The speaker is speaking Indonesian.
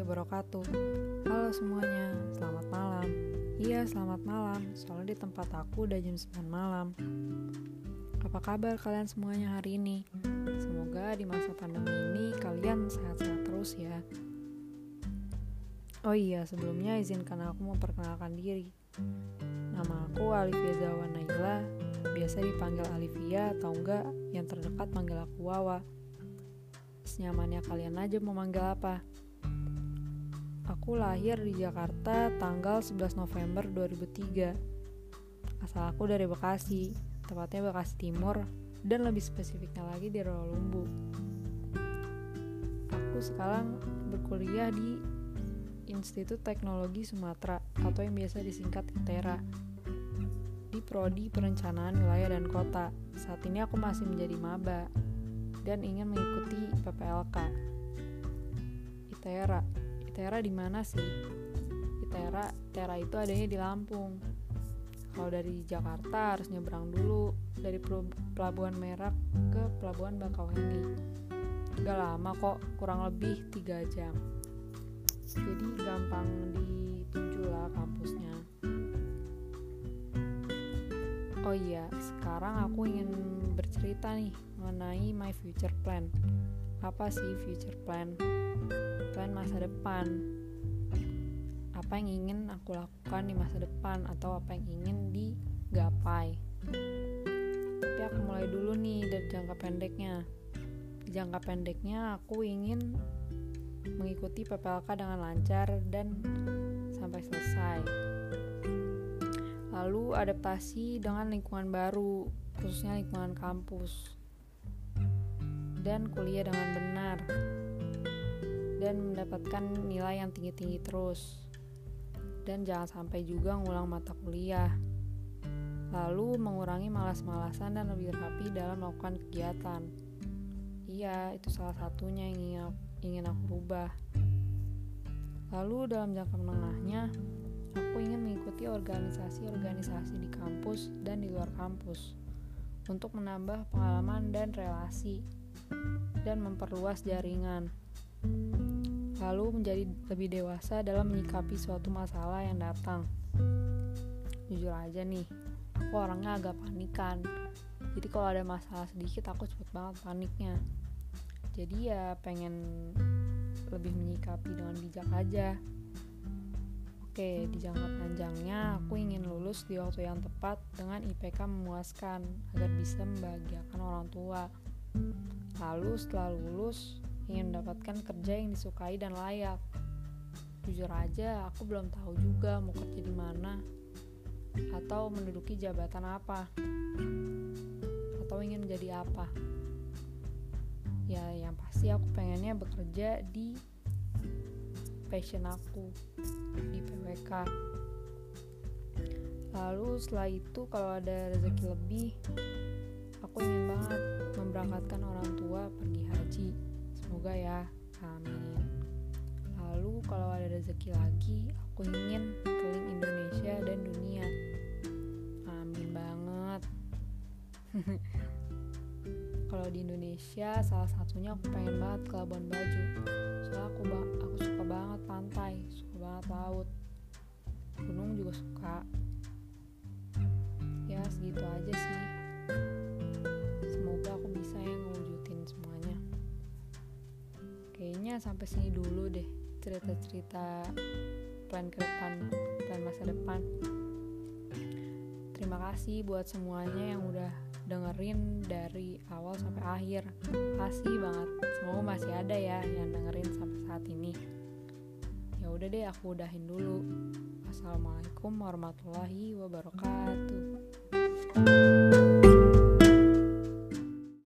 wabarakatuh. Halo semuanya, selamat malam. Iya, selamat malam. Soalnya di tempat aku udah jam 9 malam. Apa kabar kalian semuanya hari ini? Semoga di masa pandemi ini kalian sehat-sehat terus ya. Oh iya, sebelumnya izinkan aku memperkenalkan diri. Nama aku Alivia Zawa Naila Biasa dipanggil Alivia atau enggak yang terdekat panggil aku Wawa senyamannya kalian aja mau manggil apa. Aku lahir di Jakarta tanggal 11 November 2003. Asal aku dari Bekasi, tepatnya Bekasi Timur, dan lebih spesifiknya lagi di Rawalumbu. Aku sekarang berkuliah di Institut Teknologi Sumatera atau yang biasa disingkat ITERA di Prodi Perencanaan Wilayah dan Kota. Saat ini aku masih menjadi maba dan ingin mengikuti PPLK. ITERA. ITERA di mana sih? ITERA, ITERA itu adanya di Lampung. Kalau dari Jakarta harus nyebrang dulu dari Pelabuhan Merak ke Pelabuhan Bakauheni. Gak lama kok, kurang lebih 3 jam. Jadi gampang dituju lah kampusnya. Oh iya, sekarang aku ingin bercerita nih mengenai my future plan. Apa sih future plan? Plan masa depan. Apa yang ingin aku lakukan di masa depan atau apa yang ingin digapai. Tapi aku mulai dulu nih dari jangka pendeknya. Jangka pendeknya aku ingin mengikuti PPLK dengan lancar dan sampai selesai lalu adaptasi dengan lingkungan baru, khususnya lingkungan kampus, dan kuliah dengan benar, dan mendapatkan nilai yang tinggi-tinggi terus, dan jangan sampai juga ngulang mata kuliah. Lalu mengurangi malas-malasan dan lebih rapi dalam melakukan kegiatan. Iya, itu salah satunya yang ingin aku, ingin aku rubah. Lalu dalam jangka menengahnya, Aku ingin mengikuti organisasi-organisasi di kampus dan di luar kampus untuk menambah pengalaman dan relasi dan memperluas jaringan. Lalu menjadi lebih dewasa dalam menyikapi suatu masalah yang datang. Jujur aja nih, aku orangnya agak panikan. Jadi kalau ada masalah sedikit aku cepet banget paniknya. Jadi ya pengen lebih menyikapi dengan bijak aja. Oke, di jangka panjangnya aku ingin lulus di waktu yang tepat dengan IPK memuaskan agar bisa membahagiakan orang tua. Lalu setelah lulus, ingin mendapatkan kerja yang disukai dan layak. Jujur aja, aku belum tahu juga mau kerja di mana atau menduduki jabatan apa atau ingin menjadi apa. Ya, yang pasti aku pengennya bekerja di passion aku di PWK lalu setelah itu kalau ada rezeki lebih aku ingin banget memberangkatkan orang tua pergi haji. Semoga ya amin. Lalu kalau ada rezeki lagi aku ingin keliling Indonesia dan dunia. Amin banget. Kalau di Indonesia salah satunya aku pengen banget ke Labuan Bajo. Soalnya aku aku suka banget pantai suka banget laut. Gunung juga suka. Ya segitu aja sih. Semoga aku bisa ya ngewujudin semuanya. Kayaknya sampai sini dulu deh cerita-cerita plan ke depan plan masa depan. Terima kasih buat semuanya yang udah dengerin dari awal sampai akhir. Kasih banget. Semoga masih ada ya yang dengerin sampai saat ini ya udah deh aku udahin dulu. Assalamualaikum warahmatullahi wabarakatuh